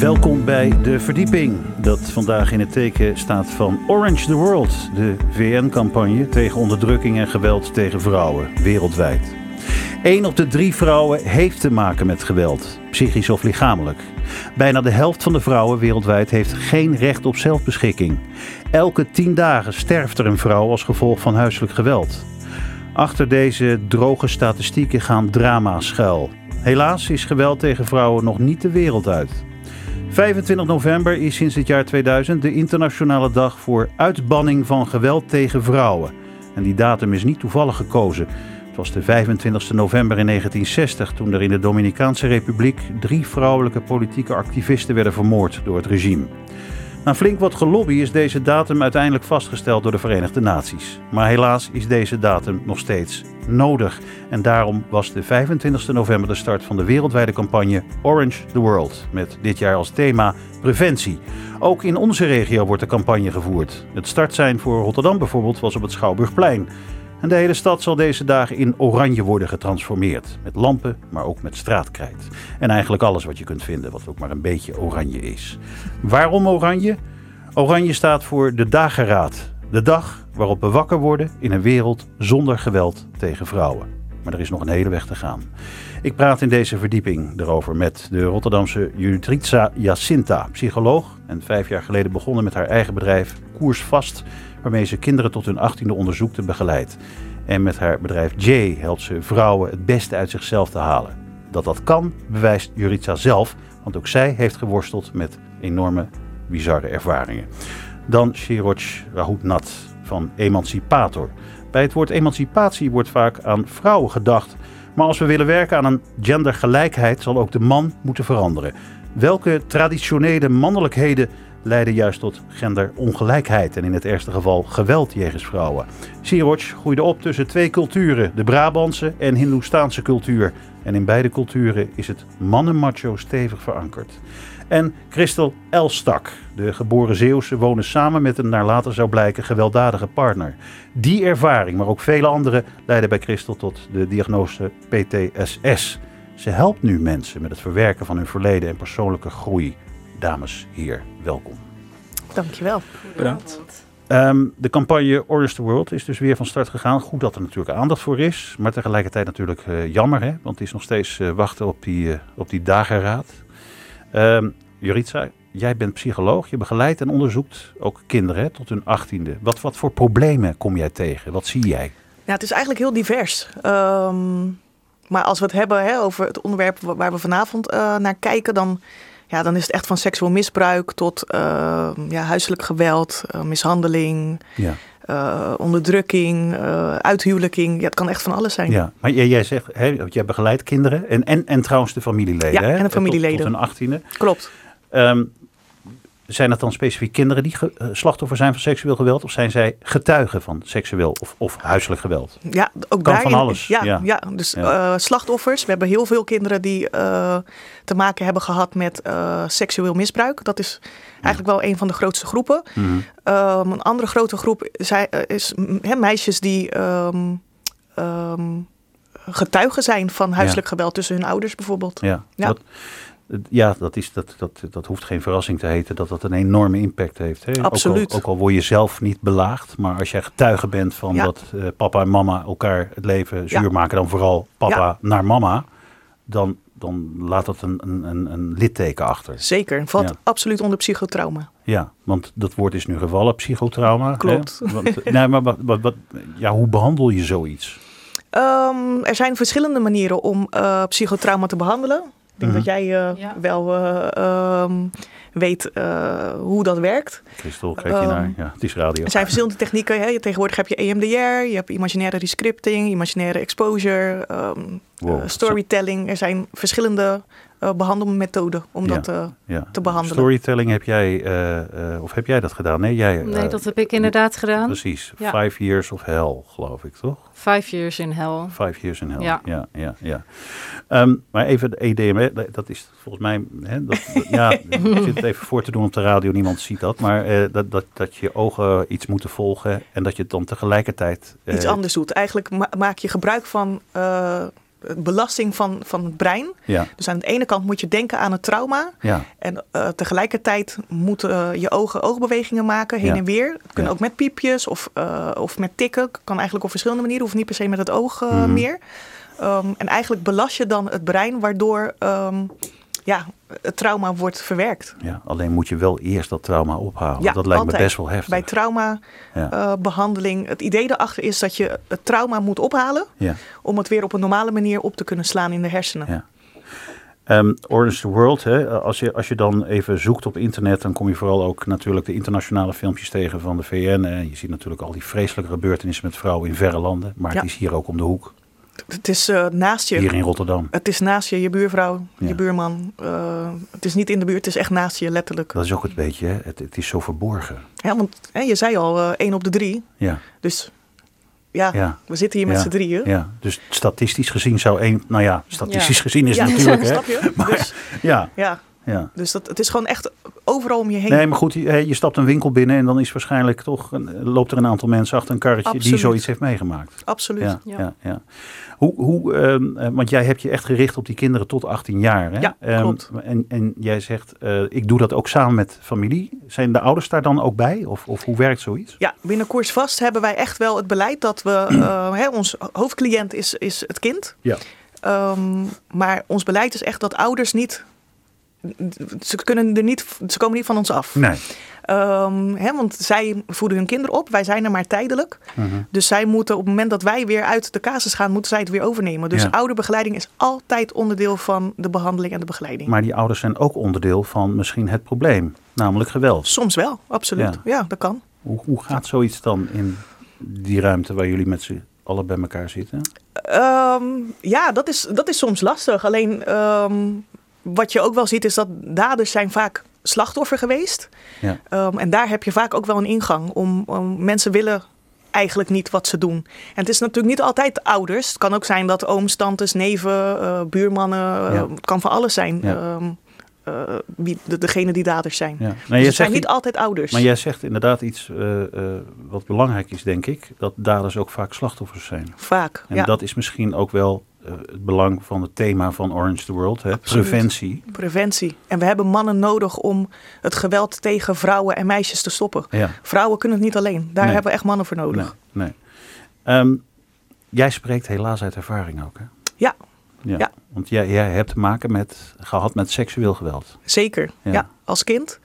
Welkom bij De Verdieping, dat vandaag in het teken staat van Orange the World, de VN-campagne tegen onderdrukking en geweld tegen vrouwen wereldwijd. Eén op de drie vrouwen heeft te maken met geweld, psychisch of lichamelijk. Bijna de helft van de vrouwen wereldwijd heeft geen recht op zelfbeschikking. Elke tien dagen sterft er een vrouw als gevolg van huiselijk geweld. Achter deze droge statistieken gaan drama's schuil. Helaas is geweld tegen vrouwen nog niet de wereld uit. 25 november is sinds het jaar 2000 de internationale dag voor uitbanning van geweld tegen vrouwen. En die datum is niet toevallig gekozen. Het was de 25 november in 1960 toen er in de Dominicaanse Republiek drie vrouwelijke politieke activisten werden vermoord door het regime. Na flink wat gelobby is deze datum uiteindelijk vastgesteld door de Verenigde Naties. Maar helaas is deze datum nog steeds nodig. En daarom was de 25 november de start van de wereldwijde campagne Orange the World. Met dit jaar als thema preventie. Ook in onze regio wordt de campagne gevoerd. Het startsein voor Rotterdam bijvoorbeeld was op het Schouwburgplein. En de hele stad zal deze dagen in oranje worden getransformeerd. Met lampen, maar ook met straatkrijt. En eigenlijk alles wat je kunt vinden, wat ook maar een beetje oranje is. Waarom oranje? Oranje staat voor de dageraad. De dag waarop we wakker worden in een wereld zonder geweld tegen vrouwen. Maar er is nog een hele weg te gaan. Ik praat in deze verdieping erover met de Rotterdamse Judritza Jacinta, psycholoog. En vijf jaar geleden begonnen met haar eigen bedrijf Koers Vast waarmee ze kinderen tot hun achttiende onderzoekt en begeleidt. En met haar bedrijf J helpt ze vrouwen het beste uit zichzelf te halen. Dat dat kan, bewijst Juritza zelf, want ook zij heeft geworsteld met enorme, bizarre ervaringen. Dan Shiroj Rahutnat van Emancipator. Bij het woord emancipatie wordt vaak aan vrouwen gedacht. Maar als we willen werken aan een gendergelijkheid, zal ook de man moeten veranderen. Welke traditionele mannelijkheden leiden juist tot genderongelijkheid en in het ergste geval geweld jegens vrouwen. Siroj groeide op tussen twee culturen, de Brabantse en Hindoestaanse cultuur. En in beide culturen is het mannenmacho stevig verankerd. En Christel Elstak, de geboren Zeeuwse, wonen samen met een naar later zou blijken gewelddadige partner. Die ervaring, maar ook vele andere, leidden bij Christel tot de diagnose PTSS. Ze helpt nu mensen met het verwerken van hun verleden en persoonlijke groei dames, hier, welkom. Dankjewel. Bedankt. Um, de campagne Orange the World is dus weer van start gegaan. Goed dat er natuurlijk aandacht voor is, maar tegelijkertijd natuurlijk uh, jammer, hè? want het is nog steeds uh, wachten op die, uh, op die dageraad. Um, Juritza, jij bent psycholoog, je begeleidt en onderzoekt ook kinderen hè, tot hun achttiende. Wat, wat voor problemen kom jij tegen? Wat zie jij? Ja, het is eigenlijk heel divers. Um, maar als we het hebben hè, over het onderwerp waar we vanavond naar kijken, dan ja, dan is het echt van seksueel misbruik tot uh, ja, huiselijk geweld, uh, mishandeling, ja. uh, onderdrukking, uithuwelijking. Ja, het kan echt van alles zijn. Ja, maar jij, jij zegt, hè, jij begeleidt kinderen en, en, en trouwens de familieleden. Ja, hè? en de familieleden. Tot, tot hun achttiende. Klopt. Um, zijn het dan specifiek kinderen die slachtoffer zijn van seksueel geweld? Of zijn zij getuigen van seksueel of, of huiselijk geweld? Ja, ook kan daarin, van alles. Ja, ja. ja dus ja. Uh, slachtoffers. We hebben heel veel kinderen die uh, te maken hebben gehad met uh, seksueel misbruik. Dat is eigenlijk wel een van de grootste groepen. Mhm. Mm -hmm. een andere grote groep zij, is he, meisjes die um, um, getuigen zijn van huiselijk geweld tussen hun ouders bijvoorbeeld. Ja, dat, ja, dat, is, dat, dat, dat hoeft geen verrassing te heten dat dat een enorme impact heeft. Hè? Absoluut. Ook al, ook al word je zelf niet belaagd, maar als jij getuige bent van Ja. dat eh, papa en mama elkaar het leven zuur Ja. maken, dan vooral papa Ja. naar mama, dan, dan laat dat een, een, een, een litteken achter. Zeker, valt absoluut onder psychotrauma. Ja, want dat woord is nu gevallen, psychotrauma. hè? Klopt. Want, nee, maar wat, wat, wat, ja, hoe behandel je zoiets? Ehm, er zijn verschillende manieren om eh, psychotrauma te behandelen. Ik denk Mhm. dat jij eh, Ja. wel eh, ehm, weet eh, hoe dat werkt. Christel, kijk je naar. Ehm, Ja, het is radio. Er zijn verschillende technieken. Hè. Tegenwoordig heb je EMDR, je hebt imaginaire rescripting, imaginaire exposure, ehm, Wow. eh, storytelling. Er zijn verschillende eh, behandelmethoden om Ja. dat eh, ja. te behandelen. Storytelling heb jij, eh, eh, of heb jij dat gedaan? Nee, jij. Nee, dat heb ik inderdaad gedaan. Precies. Ja. Five years of hell, geloof ik, toch? Five years in hell. Five years in hell. Ja. ja, ja. ja. Ehm, maar even de EDM, dat is volgens mij, hè, dat, dat- ja, ik zit het even voor te doen op de radio, niemand ziet dat, maar eh, dat, dat, dat je ogen iets moeten volgen en dat je het dan tegelijkertijd... iets anders doet. Eigenlijk ma- maak je gebruik van eh, belasting van, van het brein. Ja, Dus aan de ene kant moet je denken aan het trauma. ja, En eh, tegelijkertijd moeten eh, je ogen oogbewegingen maken, heen Ja. en weer. Het kunnen ook met piepjes of, eh, of met tikken. Kan eigenlijk op verschillende manieren, hoeft niet per se met het oog Mhm. meer. Ehm, en eigenlijk belast je dan het brein, waardoor ehm, ja, het trauma wordt verwerkt. ja. Alleen moet je wel eerst dat trauma ophalen. Ja, dat lijkt altijd. me best wel heftig. Bij traumabehandeling, ja. het idee erachter is dat je het trauma moet ophalen ja. om het weer op een normale manier op te kunnen slaan in de hersenen. Ja. Ehm, Orange the World, hè, als, je, als je dan even zoekt op internet, dan kom je vooral ook natuurlijk de internationale filmpjes tegen van de VN. Hè. Je ziet natuurlijk al die vreselijke gebeurtenissen met vrouwen in verre landen. Maar het is hier ook om de hoek, Het is eh, naast je. hier in Rotterdam. Het is naast je, je buurvrouw, Ja. je buurman. Eh, het is niet in de buurt, het is echt naast je, letterlijk. Dat is ook het beetje, hè. Het, het is zo verborgen. Ja, want hè, je zei al, eh één op de drie. Ja, Dus ja, ja, we zitten hier met Ja. z'n drieën. ja. Dus statistisch gezien zou één, nou ja, statistisch Ja. gezien is Ja, het natuurlijk, hè. snap je? Dus, Ja, ja, ja. dus dat, het is gewoon echt overal om je heen. Nee, maar goed, je, je stapt een winkel binnen en dan is waarschijnlijk toch, loopt er een aantal mensen achter een karretje die zoiets heeft meegemaakt. Absoluut. Ja, ja. Ja. Ja, Hoe, hoe, ehm, eh, want jij hebt je echt gericht op die kinderen tot 18 jaar. Hè? Ja, klopt. En, en jij zegt, eh, ik doe dat ook samen met familie. Zijn de ouders daar dan ook bij? Of, of hoe werkt zoiets? Ja, binnen Koers Vast hebben wij echt wel het beleid dat we... eh, hè, ons hoofdcliënt is, is het kind. Ja. Ehm, maar ons beleid is echt dat ouders niet... Ze, kunnen er niet, ze komen niet van ons af. Nee. Ehm, hè, want zij voeden hun kinderen op. Wij zijn er maar tijdelijk. Mhm. Dus zij moeten op het moment dat wij weer uit de casus gaan, moeten zij het weer overnemen. Dus Ja. ouderbegeleiding is altijd onderdeel van de behandeling en de begeleiding. Maar die ouders zijn ook onderdeel van misschien het probleem, namelijk geweld. Soms wel, absoluut. Ja. Ja, dat kan. Hoe, hoe gaat zoiets dan in die ruimte waar jullie met z'n allen bij elkaar zitten? Ehm, ja, dat is, dat is soms lastig. Alleen ehm, wat je ook wel ziet is dat daders zijn vaak slachtoffer geweest. Ja. Ehm, en daar heb je vaak ook wel een ingang. Om, om mensen willen eigenlijk niet wat ze doen. En het is natuurlijk niet altijd ouders. Het kan ook zijn dat ooms, tantes, neven, eh, buurmannen. eh, het kan van alles zijn. Ja. ehm, eh, wie, de, degene die daders zijn. Ja. Dus het zijn niet altijd ouders. maar jij zegt inderdaad iets wat belangrijk is, denk ik. Dat daders ook vaak slachtoffers zijn. Vaak. En dat is misschien ook wel het belang van het thema van Orange the World. Hè? Preventie. Preventie. En we hebben mannen nodig om het geweld tegen vrouwen en meisjes te stoppen. Ja, Vrouwen kunnen het niet alleen. Daar Nee. hebben we echt mannen voor nodig. nee. nee. Ehm, jij spreekt helaas uit ervaring ook, hè? Ja. Ja. Ja. Want jij, jij hebt te maken met, gehad met seksueel geweld. Zeker. Ja. Ja, als kind.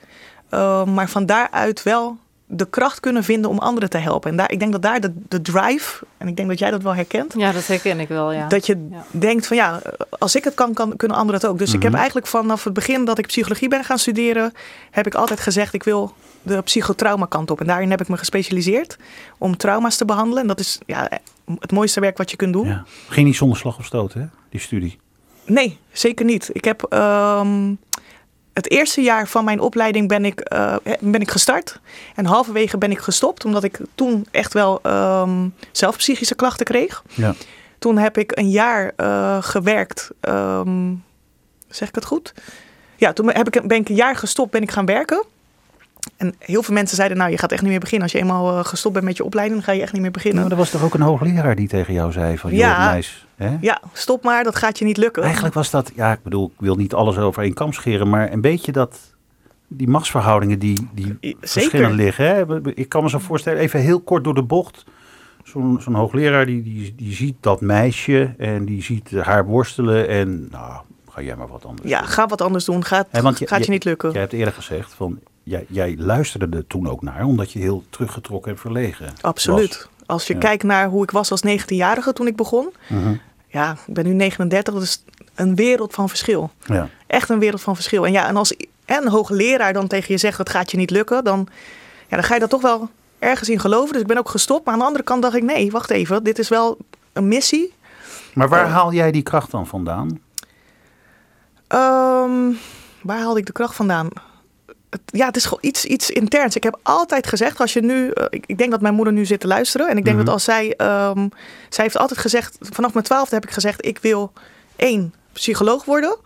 Uh, maar van daaruit wel de kracht kunnen vinden om anderen te helpen. En daar, ik denk dat daar de, de drive, en ik denk dat jij dat wel herkent, Ja, dat herken ik wel, ja. dat je Ja. denkt van ja, als ik het kan, kan kunnen anderen het ook. Dus ik heb Mhm. eigenlijk vanaf het begin dat ik psychologie ben gaan studeren, heb ik altijd gezegd ik wil de psychotrauma kant op. En daarin heb ik me gespecialiseerd om trauma's te behandelen. En dat is ja, het mooiste werk wat je kunt doen. Ja. Ging niet zonder slag of stoot, hè? Die studie. Nee, zeker niet. Ik heb ehm, het eerste jaar van mijn opleiding ben ik, eh, ben ik gestart. En halverwege ben ik gestopt, omdat ik toen echt wel ehm, zelf psychische klachten kreeg. Ja. Toen heb ik een jaar eh, gewerkt. ehm, zeg ik het goed? Ja, toen heb ik, ben ik een jaar gestopt, ben ik gaan werken. En heel veel mensen zeiden, nou, je gaat echt niet meer beginnen. Als je eenmaal eh, gestopt bent met je opleiding, dan ga je echt niet meer beginnen. Nou, er was toch ook een hoogleraar die tegen jou zei van, Ja. meis, hè? Ja, stop maar, dat gaat je niet lukken. Eigenlijk was dat, ja, ik bedoel, ik wil niet alles over één kam scheren, maar een beetje dat, die machtsverhoudingen die, die verschillend liggen. Hè? Ik kan me zo voorstellen, even heel kort door de bocht. Zo'n zo'n hoogleraar die, die, die ziet dat meisje en die ziet haar worstelen en nou, ga jij maar wat anders Ja, doen. ga wat anders doen. Gaat, want je- gaat je, je- niet lukken. Jij hebt eerder gezegd van, jij, jij luisterde er toen ook naar, omdat je heel teruggetrokken en verlegen Absoluut. Als je Ja. kijkt naar hoe ik was als 19-jarige toen ik begon. Mhm. Ja, ik ben nu 39, dat is een wereld van verschil. Ja. Echt een wereld van verschil. En ja, en als en een hoogleraar dan tegen je zegt dat gaat je niet lukken, dan, ja, dan ga je dat toch wel ergens in geloven. Dus ik ben ook gestopt. Maar aan de andere kant dacht ik, nee, wacht even. Dit is wel een missie. Maar waar Ja. haal jij die kracht dan vandaan? Ehm, waar haalde ik de kracht vandaan? Ja, het is gewoon iets, iets interns. Ik heb altijd gezegd, als je nu... eh, ik, ik denk dat mijn moeder nu zit te luisteren. En ik denk Mhm. dat als zij... ehm, zij heeft altijd gezegd... Vanaf mijn twaalfde heb ik gezegd... Ik wil één, psycholoog worden.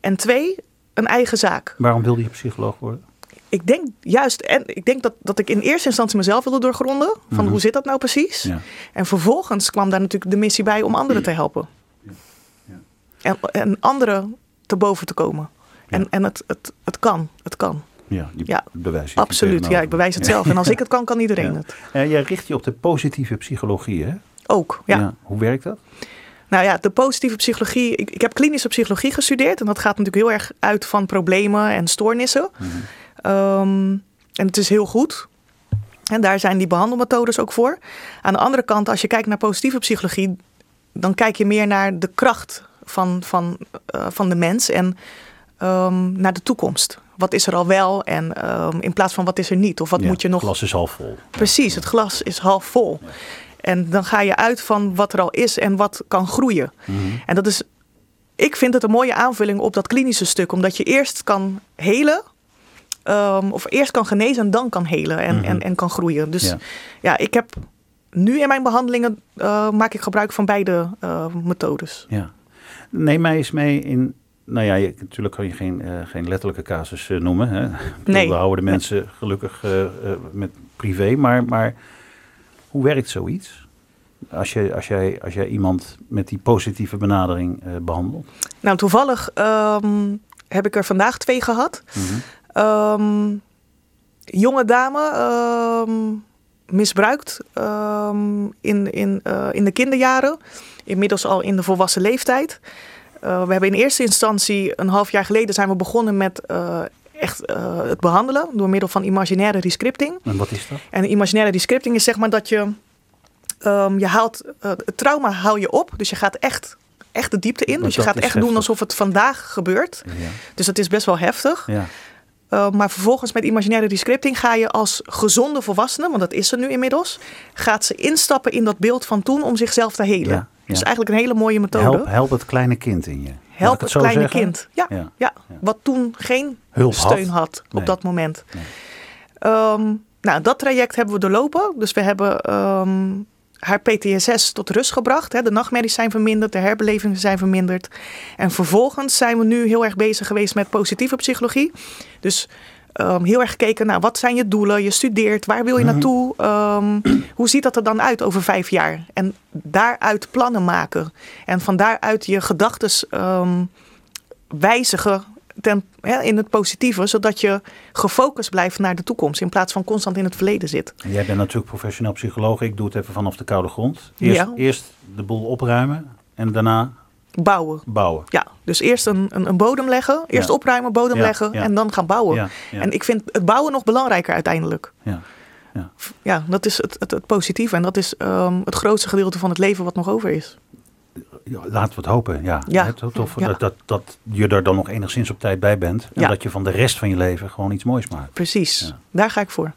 En twee, een eigen zaak. Waarom wilde je psycholoog worden? Ik denk juist... En ik denk dat, dat ik in eerste instantie mezelf wilde doorgronden. Van Mhm. hoe zit dat nou precies? Ja. En vervolgens kwam daar natuurlijk de missie bij om anderen te helpen. en, en anderen te boven te komen. Ja. En, en het, het, het kan, het kan. Ja, die Ja, bewijs je Absoluut, ja, ik bewijs het zelf. En als ik het kan, kan iedereen het. Eh, jij richt je op de positieve psychologie, hè? Ook, ja. Hoe werkt dat? Nou ja, de positieve psychologie. Ik, ik heb klinische psychologie gestudeerd. En dat gaat natuurlijk heel erg uit van problemen en stoornissen. Mhm. Ehm, en het is heel goed. En daar zijn die behandelmethodes ook voor. Aan de andere kant, als je kijkt naar positieve psychologie, dan kijk je meer naar de kracht van, van, eh, van de mens en ehm, naar de toekomst. Wat is er al wel en ehm, in plaats van wat is er niet? Of wat Ja, moet je nog. Het glas is half vol. Precies, het glas is half vol. En dan ga je uit van wat er al is en wat kan groeien. Mhm. En dat is, ik vind het een mooie aanvulling op dat klinische stuk, omdat je eerst kan helen, ehm, of eerst kan genezen en dan kan helen en, Mhm. en, en kan groeien. Dus Ja. ja, ik heb nu in mijn behandelingen eh, maak ik gebruik van beide eh, methodes. Ja. Neem mij eens mee in. Nou ja, je, natuurlijk kan je geen, eh, geen letterlijke casus eh, noemen. Hè? Nee. We houden de mensen gelukkig eh, met privé. Maar, maar hoe werkt zoiets? Als, je, als, jij, als jij iemand met die positieve benadering eh, behandelt. Nou, toevallig ehm, heb ik er vandaag twee gehad. Mhm. Ehm, jonge dame, ehm, misbruikt in, in, in de kinderjaren. Inmiddels al in de volwassen leeftijd. Eh, we hebben in eerste instantie, een half jaar geleden, zijn we begonnen met eh, echt eh, het behandelen door middel van imaginaire rescripting. En wat is dat? En imaginaire rescripting is zeg maar dat je, ehm, je haalt, het trauma haal je op. Dus je gaat echt, echt de diepte in. Maar Dus je gaat echt doen alsof het vandaag gebeurt. Ja. Dus dat is best wel heftig. ja. Uh, maar vervolgens met imaginaire rescripting ga je als gezonde volwassene, want dat is ze nu inmiddels, gaat ze instappen in dat beeld van toen om zichzelf te helen. Ja, Dus eigenlijk een hele mooie methode. Help, help het kleine kind in je. Help het kleine zeggen? kind. Ja, Ja, wat toen geen Hulp steun had. had, op Nee. dat moment. Nee. Ehm, nou, dat traject hebben we doorlopen. Dus we hebben ehm, haar PTSS tot rust gebracht. Hè. De nachtmerries zijn verminderd, de herbelevingen zijn verminderd. En vervolgens zijn we nu heel erg bezig geweest met positieve psychologie. Dus ehm, heel erg gekeken naar wat zijn je doelen, je studeert, waar wil je Mhm. naartoe, Ehm, hoe ziet dat er dan uit over vijf jaar? En daaruit plannen maken. En van daaruit je gedachten ehm, wijzigen ten, in het positieve, zodat je gefocust blijft naar de toekomst in plaats van constant in het verleden zit. En Jij bent natuurlijk professioneel psycholoog. Ik doe het even vanaf de koude grond. Eerst, Ja. eerst de boel opruimen en daarna Bouwen. bouwen. Ja, dus eerst een, een, een bodem leggen, eerst Ja. opruimen, bodem Ja, leggen ja. en dan gaan bouwen. En ik vind het bouwen nog belangrijker uiteindelijk. ja. Ja, dat is het, het, het positieve en dat is ehm, het grootste gedeelte van het leven wat nog over is. Laten we het hopen. Ja. Ja. Ja. Dat, dat, dat je er dan nog enigszins op tijd bij bent. En dat je van de rest van je leven gewoon iets moois maakt. Precies, daar ga ik voor.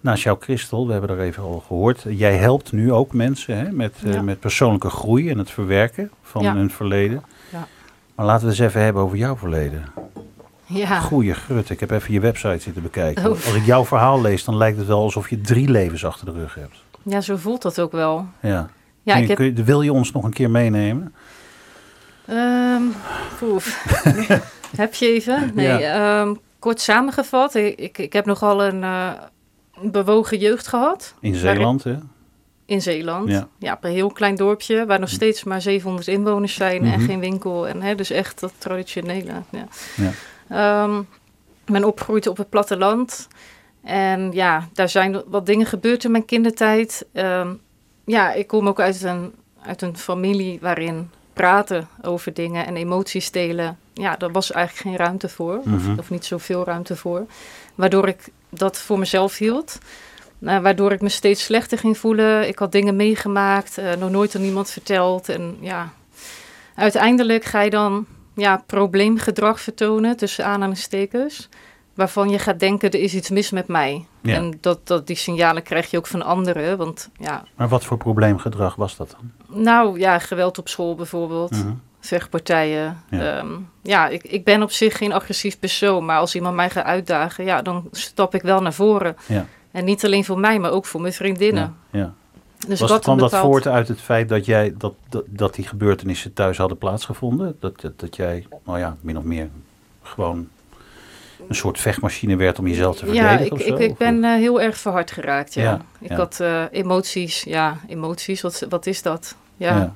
Nou, Sjouw Christel, we hebben er even al gehoord. Jij helpt nu ook mensen hè, met, eh, met persoonlijke groei en het verwerken van Ja. hun verleden. Ja. Maar laten we eens even hebben over jouw verleden. Ja, Goeie grut, ik heb even je website zitten bekijken. Oh. Als ik jouw verhaal lees, dan lijkt het wel alsof je drie levens achter de rug hebt. ja, zo voelt dat ook wel. Ja. Ja, ik heb... wil je ons nog een keer meenemen? poef. heb je even? Nee, ehm, kort samengevat. Ik, ik, ik heb nogal een eh, bewogen jeugd gehad. In Zeeland, hè? In Zeeland. Ja. Ja. op een heel klein dorpje waar nog steeds maar 700 inwoners zijn en Mhm. geen winkel. En hè, dus echt dat traditionele. Ja. Ja. Ehm, ben opgegroeid op het platteland. En ja, daar zijn wat dingen gebeurd in mijn kindertijd. Ehm, ja, ik kom ook uit een, uit een familie waarin praten over dingen en emoties delen. Ja, daar was eigenlijk geen ruimte voor. Mhm. Of, of niet zoveel ruimte voor. Waardoor ik dat voor mezelf hield. Nou, waardoor ik me steeds slechter ging voelen. Ik had dingen meegemaakt, eh, nog nooit aan iemand verteld. En ja, uiteindelijk ga je dan ja, probleemgedrag vertonen, tussen aanhalingstekens. Waarvan je gaat denken, er is iets mis met mij. Ja. En dat, dat, die signalen krijg je ook van anderen. Want ja, Maar wat voor probleemgedrag was dat dan? nou ja, geweld op school bijvoorbeeld. Mhm. Vechtpartijen. Ja. Ja, ja ik, ik ben op zich geen agressief persoon. Maar als iemand mij gaat uitdagen, ja, dan stap ik wel naar voren. Ja. En niet alleen voor mij, maar ook voor mijn vriendinnen. Ja, ja. Dus Was, wat kwam dat voort uit het feit dat, jij, dat, dat, dat die gebeurtenissen thuis hadden plaatsgevonden? Dat, dat, dat jij, nou ja, min of meer gewoon een soort vechtmachine werd om jezelf te Ja, verdedigen ik, zo? ik, ik ben eh, heel erg verhard geraakt, ja. Ja, ik ja. had eh, emoties, ja, emoties, wat, wat is dat? Ja.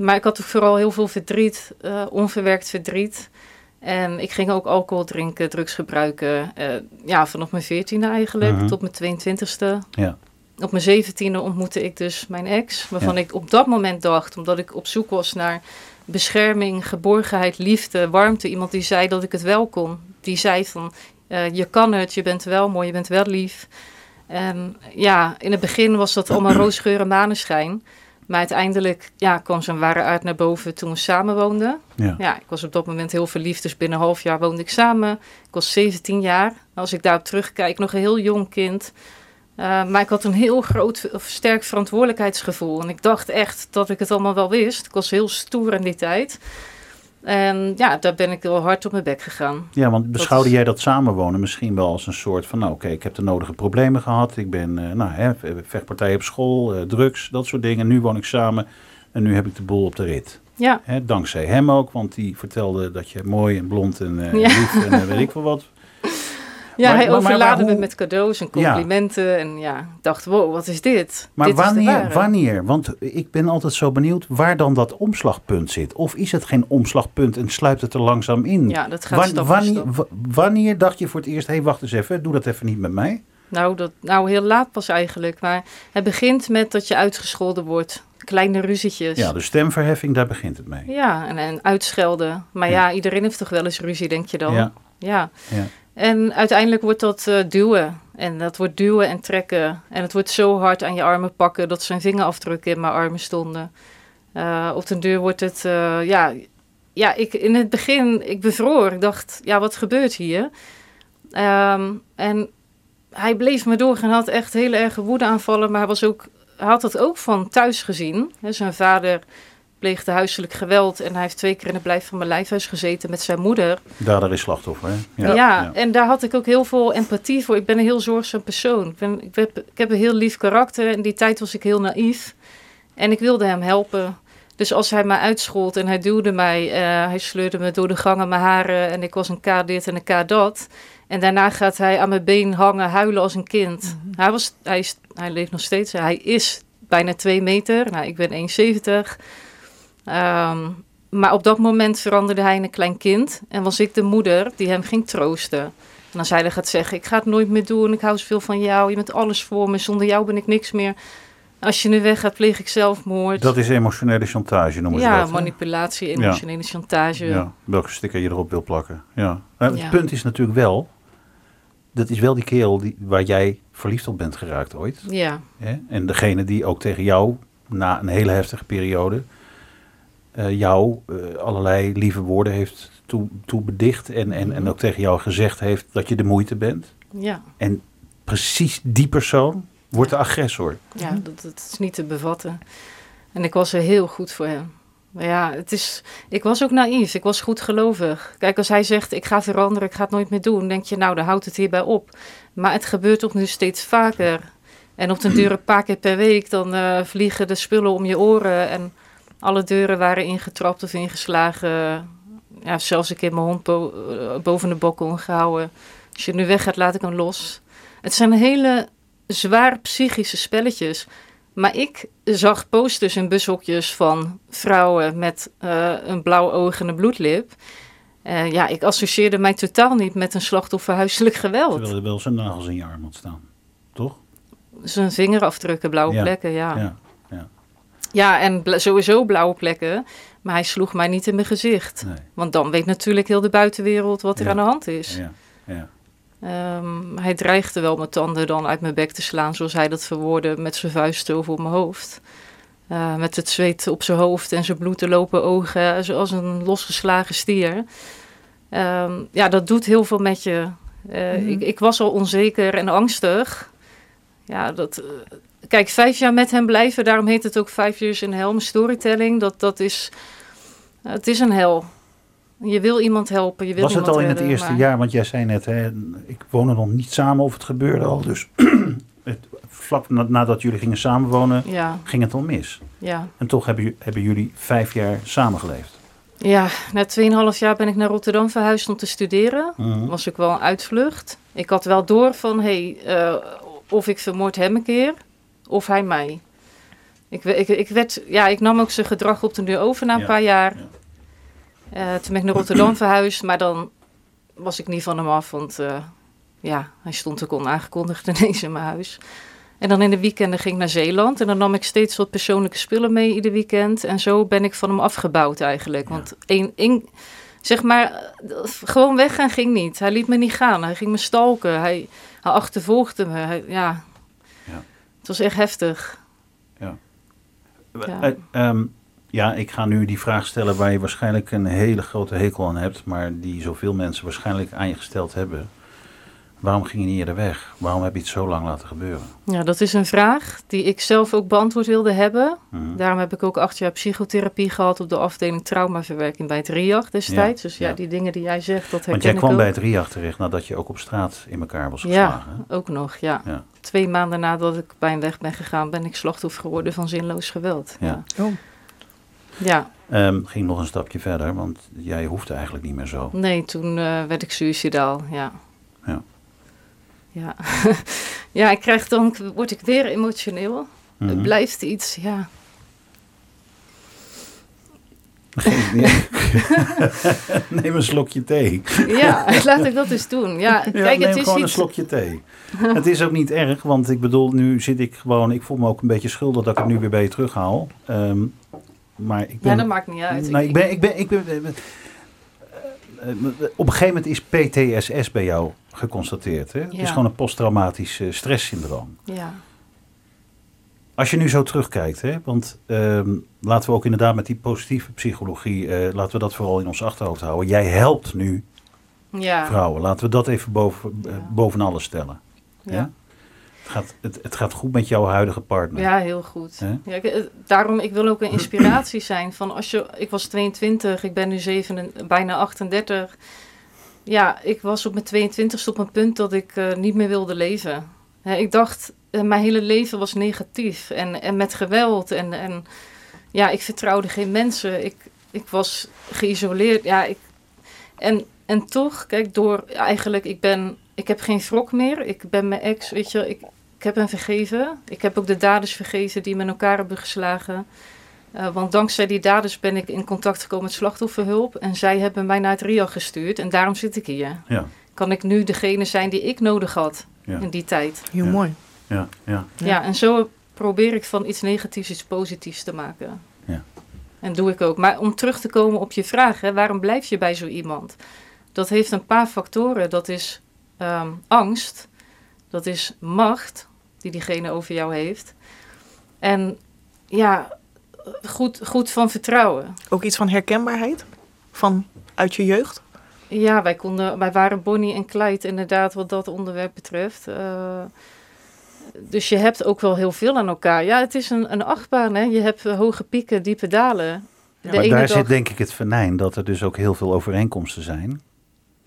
Maar ik had vooral heel veel verdriet, uh, onverwerkt verdriet. En ik ging ook alcohol drinken, drugs gebruiken. Uh, ja, vanaf mijn veertiende eigenlijk, Mhm. tot mijn 22e. Ja. Op mijn zeventiende ontmoette ik dus mijn ex. Waarvan Ja. ik op dat moment dacht, omdat ik op zoek was naar bescherming, geborgenheid, liefde, warmte. Iemand die zei dat ik het wel kon. Die zei van, eh, je kan het, je bent wel mooi, je bent wel lief. En ja, in het begin was dat allemaal roosgeur en maneschijn. Maar uiteindelijk ja, kwam zijn ware aard naar boven toen we samen woonden. Ja. Ja, ik was op dat moment heel verliefd, dus binnen een half jaar woonde ik samen. Ik was 17 jaar. Als ik daarop terugkijk, nog een heel jong kind. Uh, maar ik had een heel groot, of sterk verantwoordelijkheidsgevoel. En ik dacht echt dat ik het allemaal wel wist. Ik was heel stoer in die tijd. En ja, daar ben ik wel hard op mijn bek gegaan. Ja, want beschouwde is- jij dat samenwonen misschien wel als een soort van, nou oké, ik heb de nodige problemen gehad. Ik ben, eh, nou hè, vechtpartij op school, eh, drugs, dat soort dingen. Nu woon ik samen en nu heb ik de boel op de rit. Ja, Hè, dankzij hem ook, want die vertelde dat je mooi en blond en eh Ja. lief en eh, weet ik veel wat. Ja Maar- hij overlaadde hoe- me met cadeaus en complimenten. En ja, ik dacht, wow, wat is dit? Maar dit is wanneer, ware. wanneer, want ik ben altijd zo benieuwd waar dan dat omslagpunt zit. Of is het geen omslagpunt en sluipt het er langzaam in? Ja, dat gaat Wan- stap wanneer, wa- wanneer dacht je voor het eerst, hé hey, wacht eens even, doe dat even niet met mij? Nou, dat, nou, heel laat pas eigenlijk. Maar het begint met dat je uitgescholden wordt. Kleine ruzietjes. Ja, de stemverheffing, daar begint het mee. Ja, en, en uitschelden. Maar ja. iedereen heeft toch wel eens ruzie, denk je dan? Ja. Ja. Ja. En uiteindelijk wordt dat eh, duwen. En dat wordt duwen en trekken. En het wordt zo hard aan je armen pakken dat zijn vingerafdrukken in mijn armen stonden. Eh, op den deur wordt het, eh, ja, ja ik, in het begin, ik bevroor. Ik dacht, ja, wat gebeurt hier? Ehm, en hij bleef me doorgaan. Hij had echt hele erge woedeaanvallen, maar hij, was ook, had het ook van thuis gezien. Zijn vader pleegde huiselijk geweld en hij heeft twee keer in het blijf van mijn lijfhuis gezeten met zijn moeder. Dader is slachtoffer, hè? Ja, en daar had ik ook heel veel empathie voor. Ik ben een heel zorgzaam persoon. Ik, ben, ik, heb, ik heb een heel lief karakter. In die tijd was ik heel naïef. En ik wilde hem helpen. Dus als hij mij uitschold en hij duwde mij, uh, hij sleurde me door de gangen mijn haren en ik was een K dit en een K dat. En daarna gaat hij aan mijn been hangen, huilen als een kind. Mm -hmm. hij, was, hij, is, hij leeft nog steeds. Hij is bijna twee meter. Nou, ik ben 1,70. Um, maar op dat moment veranderde hij in een klein kind. En was ik de moeder die hem ging troosten. En als hij dan gaat zeggen, ik ga het nooit meer doen. Ik hou zoveel van jou. Je bent alles voor me. Zonder jou ben ik niks meer. Als je nu weggaat, pleeg ik zelfmoord. Dat is emotionele chantage, noemen ze ja, dat. Ja, manipulatie, emotionele ja. chantage. Ja, welke sticker je erop wil plakken. Ja. Maar het punt is natuurlijk wel... Dat is wel die kerel die, waar jij verliefd op bent geraakt ooit. Ja. En degene die ook tegen jou, na een hele heftige periode... Uh, jou uh, allerlei lieve woorden heeft toe, toe bedicht en, en, en ook tegen jou gezegd heeft dat je de moeite bent. Ja. En precies die persoon wordt de agressor. Ja, dat, dat is niet te bevatten. En ik was er heel goed voor hem. Maar ja, het is, ik was ook naïef. Ik was goed gelovig. Kijk, als hij zegt, ik ga veranderen, ik ga het nooit meer doen, denk je, nou, dan houdt het hierbij op. Maar het gebeurt toch nu steeds vaker. En op den duur een paar keer per week, dan uh, vliegen de spullen om je oren en alle deuren waren ingetrapt of ingeslagen. Ja, zelfs een keer mijn hond bo boven de bokkel gehouden. Als je nu weggaat, laat ik hem los. Het zijn hele zwaar psychische spelletjes. Maar ik zag posters in bushokjes van vrouwen met uh, een blauw oog en een bloedlip. Uh, ja, ik associeerde mij totaal niet met een slachtoffer huiselijk geweld. Terwijl er wel zijn nagels in je arm had staan, toch? Zijn vingerafdrukken, blauwe ja. plekken, ja. ja. Ja. En bla sowieso blauwe plekken. Maar hij sloeg mij niet in mijn gezicht. Nee. Want dan weet natuurlijk heel de buitenwereld wat er ja. aan de hand is. Ja. Ja. Um, hij dreigde wel mijn tanden dan uit mijn bek te slaan, zoals hij dat verwoordde, met zijn vuisten over mijn hoofd. Uh, met het zweet op zijn hoofd en zijn bloed te lopen ogen, zoals een losgeslagen stier. Um, ja, dat doet heel veel met je. Uh, mm. ik, ik, was al onzeker en angstig. Ja, dat, kijk, vijf jaar met hem blijven, daarom heet het ook vijf years in hell. Mijn storytelling, dat, dat is, het is een hel. Je wil iemand helpen, je wil Was het al in redden, het eerste maar... jaar, want jij zei net, hè, ik woonde nog niet samen of het gebeurde al. Dus het, vlak na, nadat jullie gingen samenwonen, ja. ging het al mis. Ja. En toch hebben, hebben jullie vijf jaar samengeleefd. Ja, na 2,5 jaar ben ik naar Rotterdam verhuisd om te studeren. Mhm. Was ook wel een uitvlucht. Ik had wel door van, hé, hey, uh, of ik vermoord hem een keer, of hij mij. Ik, ik, ik, werd, ja, ik nam ook zijn gedrag op de deur over na een Ja, paar jaar. ja. Eh, toen ben ik naar Rotterdam verhuisd, maar dan was ik niet van hem af, want eh, ja, hij stond ook onaangekondigd ineens in mijn huis. En dan in de weekenden ging ik naar Zeeland en dan nam ik steeds wat persoonlijke spullen mee ieder weekend. En zo ben ik van hem afgebouwd eigenlijk. Ja. Want één, één, zeg maar, eh, gewoon weggaan ging niet. Hij liet me niet gaan. Hij ging me stalken. Hij, hij achtervolgde me. Hij- ja. Ja. Was echt heftig. Ja. Ja. Eh, ehm, ja, ik ga nu die vraag stellen waar je waarschijnlijk een hele grote hekel aan hebt, maar die zoveel mensen waarschijnlijk aan je gesteld hebben. Waarom ging je niet eerder weg? Waarom heb je het zo lang laten gebeuren? Ja, dat is een vraag die ik zelf ook beantwoord wilde hebben. Mhm. Daarom heb ik ook acht jaar psychotherapie gehad op de afdeling traumaverwerking bij het RIAG destijds. Ja, dus ja, ja. die dingen die jij zegt, dat herken Want jij ik kwam bij het RIAG terecht nadat je ook op straat in elkaar was Ja, geslagen. hè? ook nog, ja. Ja. Twee maanden nadat ik bij hem weg ben gegaan, ben ik slachtoffer geworden van zinloos geweld. Ja. Ja, Oh. ja. Ehm, ging nog een stapje verder, want jij hoefde eigenlijk niet meer zo. nee, toen eh, werd ik suicidaal, ja. Ja. Ja, ja ik krijg dan, word ik weer emotioneel. Mhm. Het blijft iets, ja. Neem een slokje thee. Ja, laat ik dat eens doen. Ja, Ja, kijk, neem het is gewoon een slokje thee. het is ook niet erg, want ik bedoel, nu zit ik gewoon... Ik voel me ook een beetje schuldig dat ik het nu weer bij je terughaal. Ehm, maar ik ben... Ja, dat maakt niet uit. Nee, ik ben, ik ben, ik ben, eh, eh, eh, op een gegeven moment is PTSS bij jou geconstateerd. Hè? Het is gewoon een posttraumatisch stresssyndroom. Ja, Als je nu zo terugkijkt, hè, want ehm, laten we ook inderdaad met die positieve psychologie, eh, laten we dat vooral in ons achterhoofd houden. Jij helpt nu ja. vrouwen. Laten we dat even boven, eh, Ja. boven alles stellen. Ja? Ja. Het, gaat, het, het gaat goed met jouw huidige partner. Ja, heel goed. Ik- eh, daarom, ik wil ook een inspiratie zijn. Van als je, ik was 22, ik ben nu 7, bijna 38. Ja, ik was op mijn 22 op een punt dat ik niet meer wilde leven. Ik dacht, eh, mijn hele leven was negatief en, en met geweld. En, en ja, ik vertrouwde geen mensen. Ik, ik was geïsoleerd. Ja, ik, en, en toch, kijk, door eigenlijk, ik ben, ik heb geen wrok meer. Ik ben mijn ex, weet je, ik, ik heb hem vergeven. Ik heb ook de daders vergeven die me in elkaar hebben geslagen. Eh, want dankzij die daders ben ik in contact gekomen met slachtofferhulp. En zij hebben mij naar het RIA gestuurd. En daarom zit ik hier. Ja, Kan ik nu degene zijn die ik nodig had in die tijd. Heel Ja. mooi. ja, ja. Ja. Ja. en zo probeer ik van iets negatiefs iets positiefs te maken. Ja. En doe ik ook. Maar om terug te komen op je vraag, hè, waarom blijf je bij zo iemand? Dat heeft een paar factoren. Dat is ehm, angst, dat is macht die diegene over jou heeft. En ja, goed, goed van vertrouwen. Ook iets van herkenbaarheid van uit je jeugd. Ja, wij, konden, wij waren Bonnie en Clyde inderdaad wat dat onderwerp betreft. Eh, dus je hebt ook wel heel veel aan elkaar. Ja, het is een, een achtbaan. Hè? Je hebt eh, hoge pieken, diepe dalen. De Maar daar dag zit denk ik het venijn dat er dus ook heel veel overeenkomsten zijn.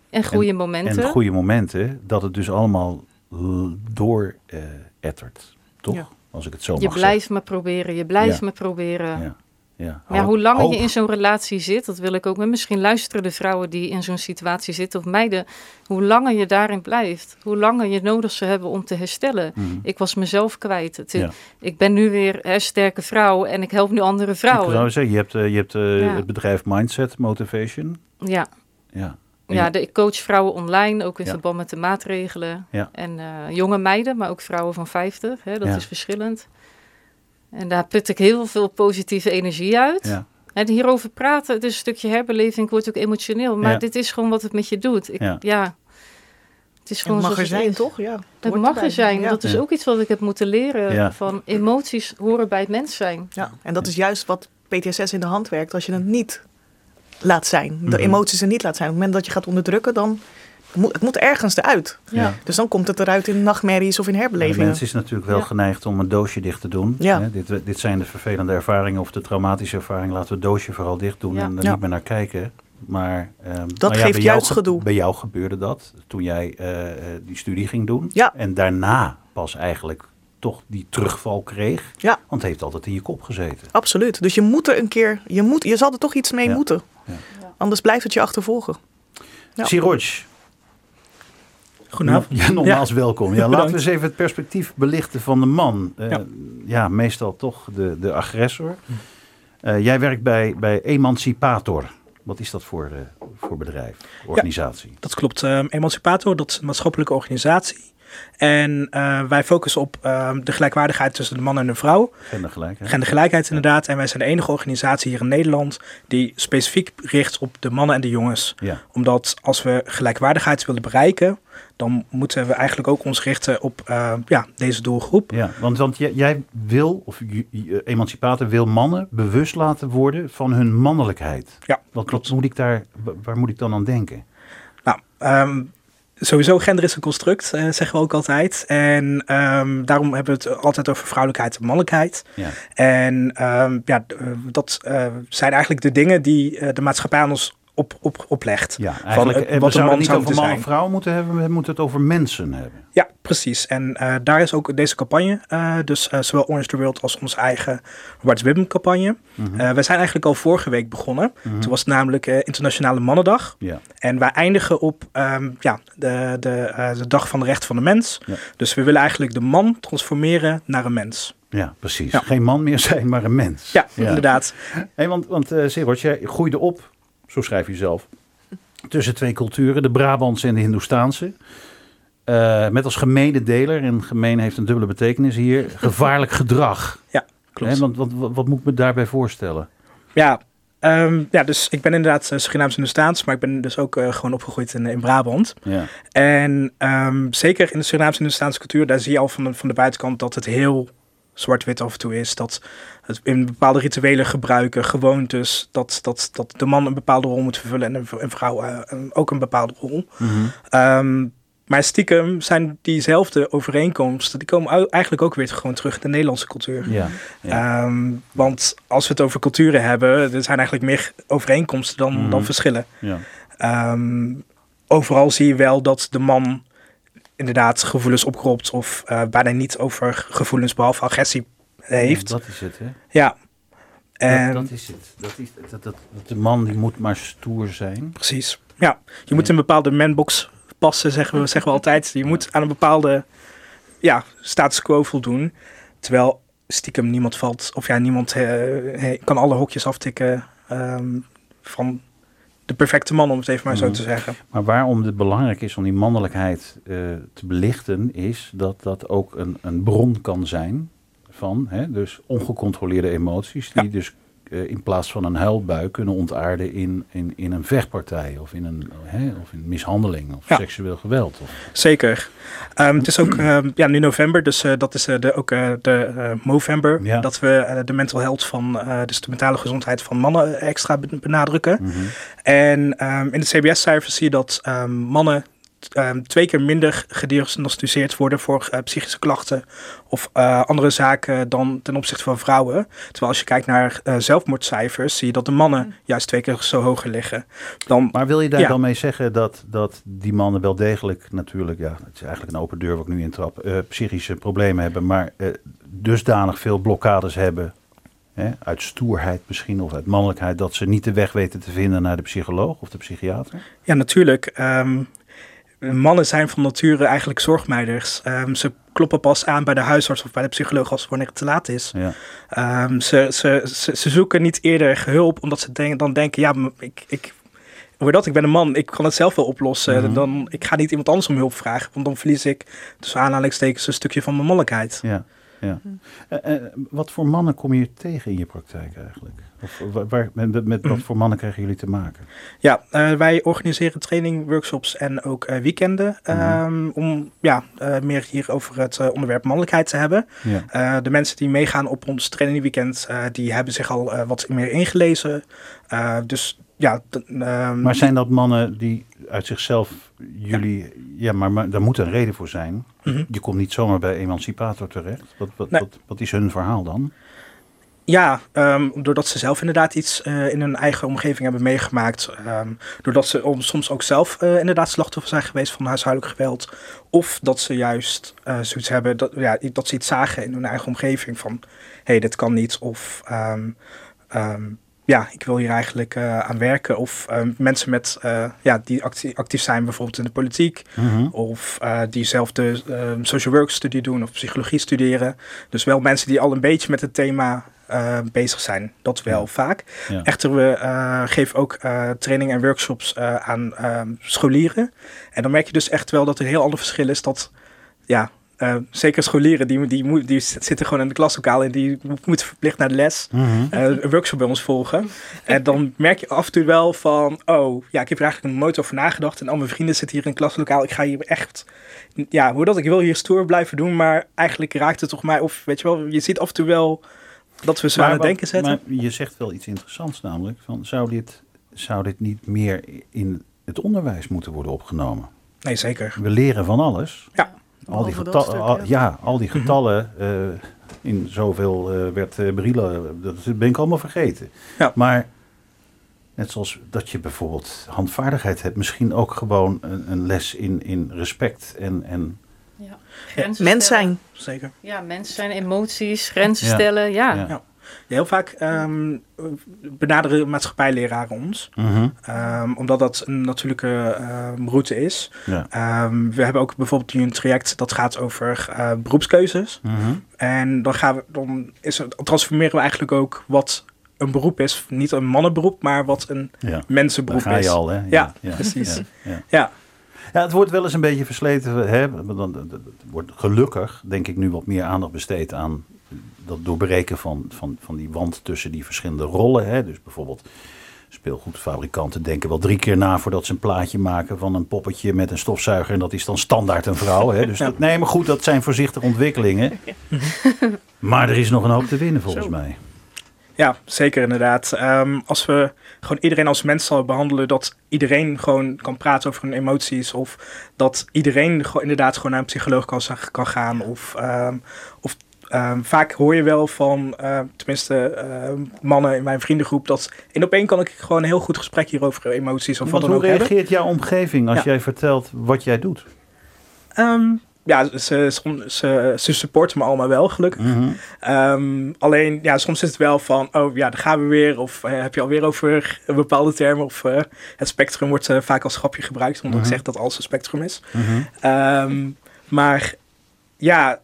en goede momenten. En goede momenten, dat het dus allemaal door eh, ettert. Toch? Ja. Als ik het zo je mag blijft me proberen, je blijft Ja. me proberen. Ja. Ja. Hoe langer je in zo'n relatie zit, dat wil ik ook. Misschien luisteren de vrouwen die in zo'n situatie zitten, of meiden. Hoe langer je daarin blijft, hoe langer je nodig zou hebben om te herstellen. Mhm. Ik was mezelf kwijt. Het, Ja. Ik ben nu weer een sterke vrouw en ik help nu andere Ik vrouwen. zou zeggen, je hebt, eh, je hebt eh, Ja. het bedrijf Mindset Motivation. Ja, Ja. Ja de, ik coach vrouwen online, ook in Ja. verband met de maatregelen. En eh, jonge meiden, maar ook vrouwen van 50. Hè, dat is verschillend. En daar put ik heel veel positieve energie uit. ja. En hierover praten, het is een stukje herbeleving, ik word ook emotioneel. Maar Ja. dit is gewoon wat het met je doet. Ik, Ja. ja. Het is Het gewoon mag er zijn, is. toch? Ja, Het mag er zijn. Ja. Dat is Ja. ook iets wat ik heb moeten leren. Ja. Van emoties horen bij het mens zijn. Ja, en dat is juist wat PTSS in de hand werkt. Als je het niet laat zijn, de Mhm. emoties er niet laat zijn. Op het moment dat je gaat onderdrukken, dan moet het moet ergens eruit. Ja. Dus dan komt het eruit in nachtmerries of in De herbelevingen. mens is natuurlijk wel Ja. geneigd om een doosje dicht te doen. Ja. Hè, dit, dit zijn de vervelende ervaringen of de traumatische ervaringen. Laten we het doosje vooral dicht doen Ja. en er Ja. niet meer naar kijken. Maar ehm, Dat nou ja, geeft bij jou juist ge- gedoe. Bij jou gebeurde dat toen jij eh, eh, die studie ging doen. Ja. En daarna pas eigenlijk toch die terugval kreeg. Ja. Want het heeft altijd in je kop gezeten. Absoluut. Dus je moet er een keer, je, moet, je zal er toch iets mee Ja. moeten. Ja. Anders blijft het je achtervolgen. Ja. Siroj, Goedenavond. Ja, nogmaals welkom. Ja, laten we eens even het perspectief belichten van de man. Uh, ja. ja. meestal toch de, de agressor. Uh, jij werkt bij, bij Emancipator. Wat is dat voor, uh, voor bedrijf, organisatie? Ja, dat klopt. Um, Emancipator, dat is een maatschappelijke organisatie. En uh, wij focussen op uh, de gelijkwaardigheid tussen de man en de vrouw. Gendergelijkheid. Gendergelijkheid inderdaad. En wij zijn de enige organisatie hier in Nederland die specifiek richt op de mannen en de jongens. Ja. Omdat als we gelijkwaardigheid willen bereiken, dan moeten we eigenlijk ook ons richten op uh, ja, deze doelgroep. Ja, want, want jij wil, of Emancipator wil mannen bewust laten worden van hun mannelijkheid. Ja, wat, wat moet ik daar, waar moet ik dan aan denken? Nou, um, sowieso gender is een construct, uh, zeggen we ook altijd. En um, daarom hebben we het altijd over vrouwelijkheid en mannelijkheid. Ja. En um, ja, dat uh, zijn eigenlijk de dingen die uh, de maatschappij aan ons op, op, oplegt. Ja, eigenlijk van, wat een man niet over man en vrouw moeten hebben, we moeten het over mensen hebben. Ja, precies. En uh, daar is ook deze campagne, uh, dus uh, zowel Orange the World als onze eigen Robert Wibben campagne. Mhm. We zijn eigenlijk al vorige week begonnen. Mm -hmm. Toen was het namelijk Internationale Mannendag. Ja. En wij eindigen op um, ja, de, de, de dag van de recht van de mens. Ja. Dus we willen eigenlijk de man transformeren naar een mens. Ja, precies. Ja. Geen man meer zijn, maar een mens. Ja, inderdaad. Hey, want, want uh, Serot, jij groeide op, zo schrijf je zelf, tussen twee culturen, de Brabantse en de Hindoestaanse. Uh, met als gemene deler, en gemeen heeft een dubbele betekenis hier, gevaarlijk gedrag. Ja, klopt. Hè, want wat, moet ik me daarbij voorstellen? Ja, um, ja dus ik ben inderdaad uh, Surinaams Hindoestaans, maar ik ben dus ook uh, gewoon opgegroeid in, in Brabant. Ja. En um, zeker in de Surinaamse Hindoestaanse cultuur, daar zie je al van de, van de buitenkant dat het heel zwart-wit af en toe is. Dat het in bepaalde rituelen gebruiken, gewoontes, dat, dat, dat de man een bepaalde rol moet vervullen en een vrouw uh, ook een bepaalde rol. Mm -hmm. um, maar stiekem zijn diezelfde overeenkomsten, die komen eigenlijk ook weer gewoon terug in de Nederlandse cultuur. Ja, ja. Um, want als we het over culturen hebben, er zijn eigenlijk meer overeenkomsten dan, Mhm. mm -hmm. dan verschillen. Ja. Um, overal zie je wel dat de man inderdaad gevoelens opkropt of uh, bijna niet over gevoelens behalve agressie heeft. Ja, dat is het, hè? Ja. En dat, dat, is het. Dat is, dat, dat, de man die moet maar stoer zijn. Precies. Ja, je moet in een bepaalde manbox passen, zeggen we, zeggen we altijd. Je moet aan een bepaalde ja, status quo voldoen. Terwijl stiekem niemand valt, of ja, niemand uh, kan alle hokjes aftikken um, van de perfecte man, om het even maar Mhm. zo te zeggen. Maar waarom het belangrijk is om die mannelijkheid uh, te belichten, is dat dat ook een, een bron kan zijn van hè, dus ongecontroleerde emoties, die Ja. dus uh, in plaats van een huilbui kunnen ontaarden in, in, in een vechtpartij of in een hè, of in mishandeling of Ja. seksueel geweld. Of, Zeker. Um, het is ook um, ja, nu november, dus uh, dat is uh, de, ook de Movember. Ja. Dat we de mental health van, dus de mentale gezondheid van mannen extra benadrukken. mm -hmm. En um, in de CBS-cijfers zie je dat mannen um, twee keer minder gediagnosticeerd worden voor uh, psychische klachten of uh, andere zaken dan ten opzichte van vrouwen. Terwijl als je kijkt naar uh, zelfmoordcijfers, zie je dat de mannen mm. juist twee keer zo hoger liggen. Dan, maar wil je daar ja. dan mee zeggen dat, dat die mannen wel degelijk natuurlijk, ja, het is eigenlijk een open deur wat ik nu intrap, uh, psychische problemen hebben, maar uh, dusdanig veel blokkades hebben Hè, uit stoerheid misschien of uit mannelijkheid, dat ze niet de weg weten te vinden naar de psycholoog of de psychiater? Ja, natuurlijk. Um, mannen zijn van nature eigenlijk zorgmeiders. Um, ze kloppen pas aan bij de huisarts of bij de psycholoog als wanneer het te laat is. Ja. Um, ze, ze, ze, ze, zoeken niet eerder hulp omdat ze denk, dan denken, ja, ik, ik, dat, ik ben een man, ik kan het zelf wel oplossen. Mm -hmm. dan, ik ga niet iemand anders om hulp vragen, want dan verlies ik tussen aanhalingstekens een stukje van mijn mannelijkheid. Ja. Ja. Uh, uh, wat voor mannen kom je tegen in je praktijk eigenlijk? Of waar, met, met wat voor mannen krijgen jullie te maken? Ja, uh, wij organiseren training, workshops en ook weekenden. Mhm. Um, om ja, meer hier over het onderwerp mannelijkheid te hebben. Ja. de mensen die meegaan op ons trainingweekend, die hebben zich al wat meer ingelezen. dus ja, um, maar zijn dat mannen die uit zichzelf jullie... Ja, ja maar, maar daar moet een reden voor zijn. -hmm. Je komt niet zomaar bij Emancipator terecht. Wat, wat, nee. wat, wat is hun verhaal dan? Ja, um, doordat ze zelf inderdaad iets uh, in hun eigen omgeving hebben meegemaakt. Um, doordat ze om, soms ook zelf uh, inderdaad slachtoffer zijn geweest van huishoudelijk geweld. Of dat ze juist uh, zoiets hebben, dat, ja, dat ze iets zagen in hun eigen omgeving van... hé, hey, dit kan niet. Of um, ja, ik wil hier eigenlijk uh, aan werken. Of uh, mensen met, uh, ja, die actief, actief zijn bijvoorbeeld in de politiek. Mhm. Of die zelf de social work studie doen of psychologie studeren. Dus wel mensen die al een beetje met het thema bezig zijn. Dat wel vaak. Ja. Echter, we geven ook trainingen en workshops aan scholieren. En dan merk je dus echt wel dat er een heel ander verschil is. Dat ja, uh, zeker scholieren, die, die, die, zitten gewoon in de klaslokaal en die moeten verplicht naar de les. Uh, een workshop bij ons volgen. en dan merk je af en toe wel van, oh ja, ik heb er eigenlijk nooit over nagedacht. En al mijn vrienden zitten hier in het klaslokaal. Ik ga hier echt, ja, hoe dat, ik wil hier stoer blijven doen, maar eigenlijk raakt het toch mij, of weet je wel, je ziet af en toe wel dat we zo aan het denken zetten. Maar je zegt wel iets interessants namelijk, van zou dit, zou dit niet meer in het onderwijs moeten worden opgenomen? Nee, zeker. We leren van alles. Ja. Al die, Behalve dat geta- stuk, al- ja. al die getallen eh, in zoveel eh, werd uh, Brille, dat ben ik allemaal vergeten. Ja. Maar net zoals dat je bijvoorbeeld handvaardigheid hebt, misschien ook gewoon een, een les in, in respect en, en Ja. Grenzen Mens stellen. zijn. Zeker. Ja, mens zijn, emoties, grenzen Ja. stellen. Ja. Heel vaak ehm, benaderen maatschappijleraren ons. Mhm. Ehm, omdat dat een natuurlijke ehm, route is. ja. We hebben ook bijvoorbeeld nu een traject dat gaat over eh, beroepskeuzes. Mhm. En dan, gaan we, dan is het, transformeren we eigenlijk ook wat een beroep is. Niet een mannenberoep, maar wat een ja. Mensenberoep is. je al, hè? Ja, precies. Ja, ja. Ja, Ja, het wordt wel eens een beetje versleten. Hè? dan- wordt gelukkig, denk ik, nu wat meer aandacht besteed aan dat doorbreken van, van, van die wand tussen die verschillende rollen. Hè? Dus bijvoorbeeld speelgoedfabrikanten denken wel drie keer na voordat ze een plaatje maken van een poppetje met een stofzuiger. En dat is dan standaard een vrouw. Hè? Dus dat, nee, maar goed, dat zijn voorzichtige ontwikkelingen. Maar er is nog een hoop te winnen volgens Zo. mij. ja zeker inderdaad. Ehm, als we gewoon iedereen als mens zouden behandelen, dat iedereen gewoon kan praten over hun emoties. Of dat iedereen gewoon inderdaad gewoon naar een psycholoog kan, kan gaan. Of, ehm, of ehm, vaak hoor je wel van, eh, tenminste ehm, mannen in mijn vriendengroep, dat in op één kan ik gewoon een heel goed gesprek hier over emoties of wat dan hoe ook hebben. reageert jouw omgeving als Ja. jij vertelt wat jij doet? Ehm, ja, ze, ze, ze, ze supporten me allemaal wel, gelukkig. Mhm. Alleen, ja, soms is het wel van, oh ja, daar gaan we weer. Of eh, heb je alweer over bepaalde termen. Of eh, het spectrum wordt eh, vaak als grapje gebruikt, omdat Mhm. ik zeg dat alles een spectrum is. Mhm. Maar ja,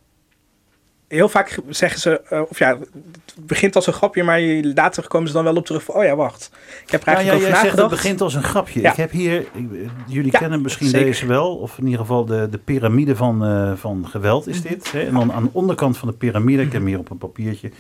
heel vaak zeggen ze, eh, of ja, het begint als een grapje, maar later komen ze dan wel op terug van, oh ja, wacht. Ik heb er eigenlijk ja, over het begint als een grapje. Ja. Ik heb hier, ik- jullie Ja, kennen misschien zeker. deze wel, of in ieder geval de, de piramide van, eh, van geweld is dit. Hè? En dan aan de onderkant van de piramide, ik heb hem hier op een papiertje,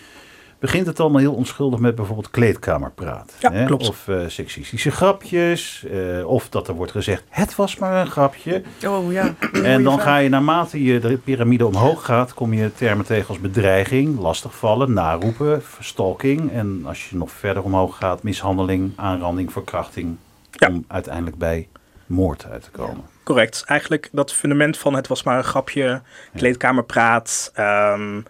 begint het allemaal heel onschuldig met bijvoorbeeld kleedkamerpraat. Ja, hè? klopt. Of eh, seksistische grapjes, eh, of dat er wordt gezegd, het was maar een grapje. Oh ja. En dan ga je naarmate je de piramide omhoog gaat, kom je termen tegen als bedreiging, lastigvallen, naroepen, verstalking. En als je nog verder omhoog gaat, mishandeling, aanranding, verkrachting. Ja. Om uiteindelijk bij moord uit te komen. Correct. Eigenlijk dat fundament van het was maar een grapje, kleedkamerpraat. ehm,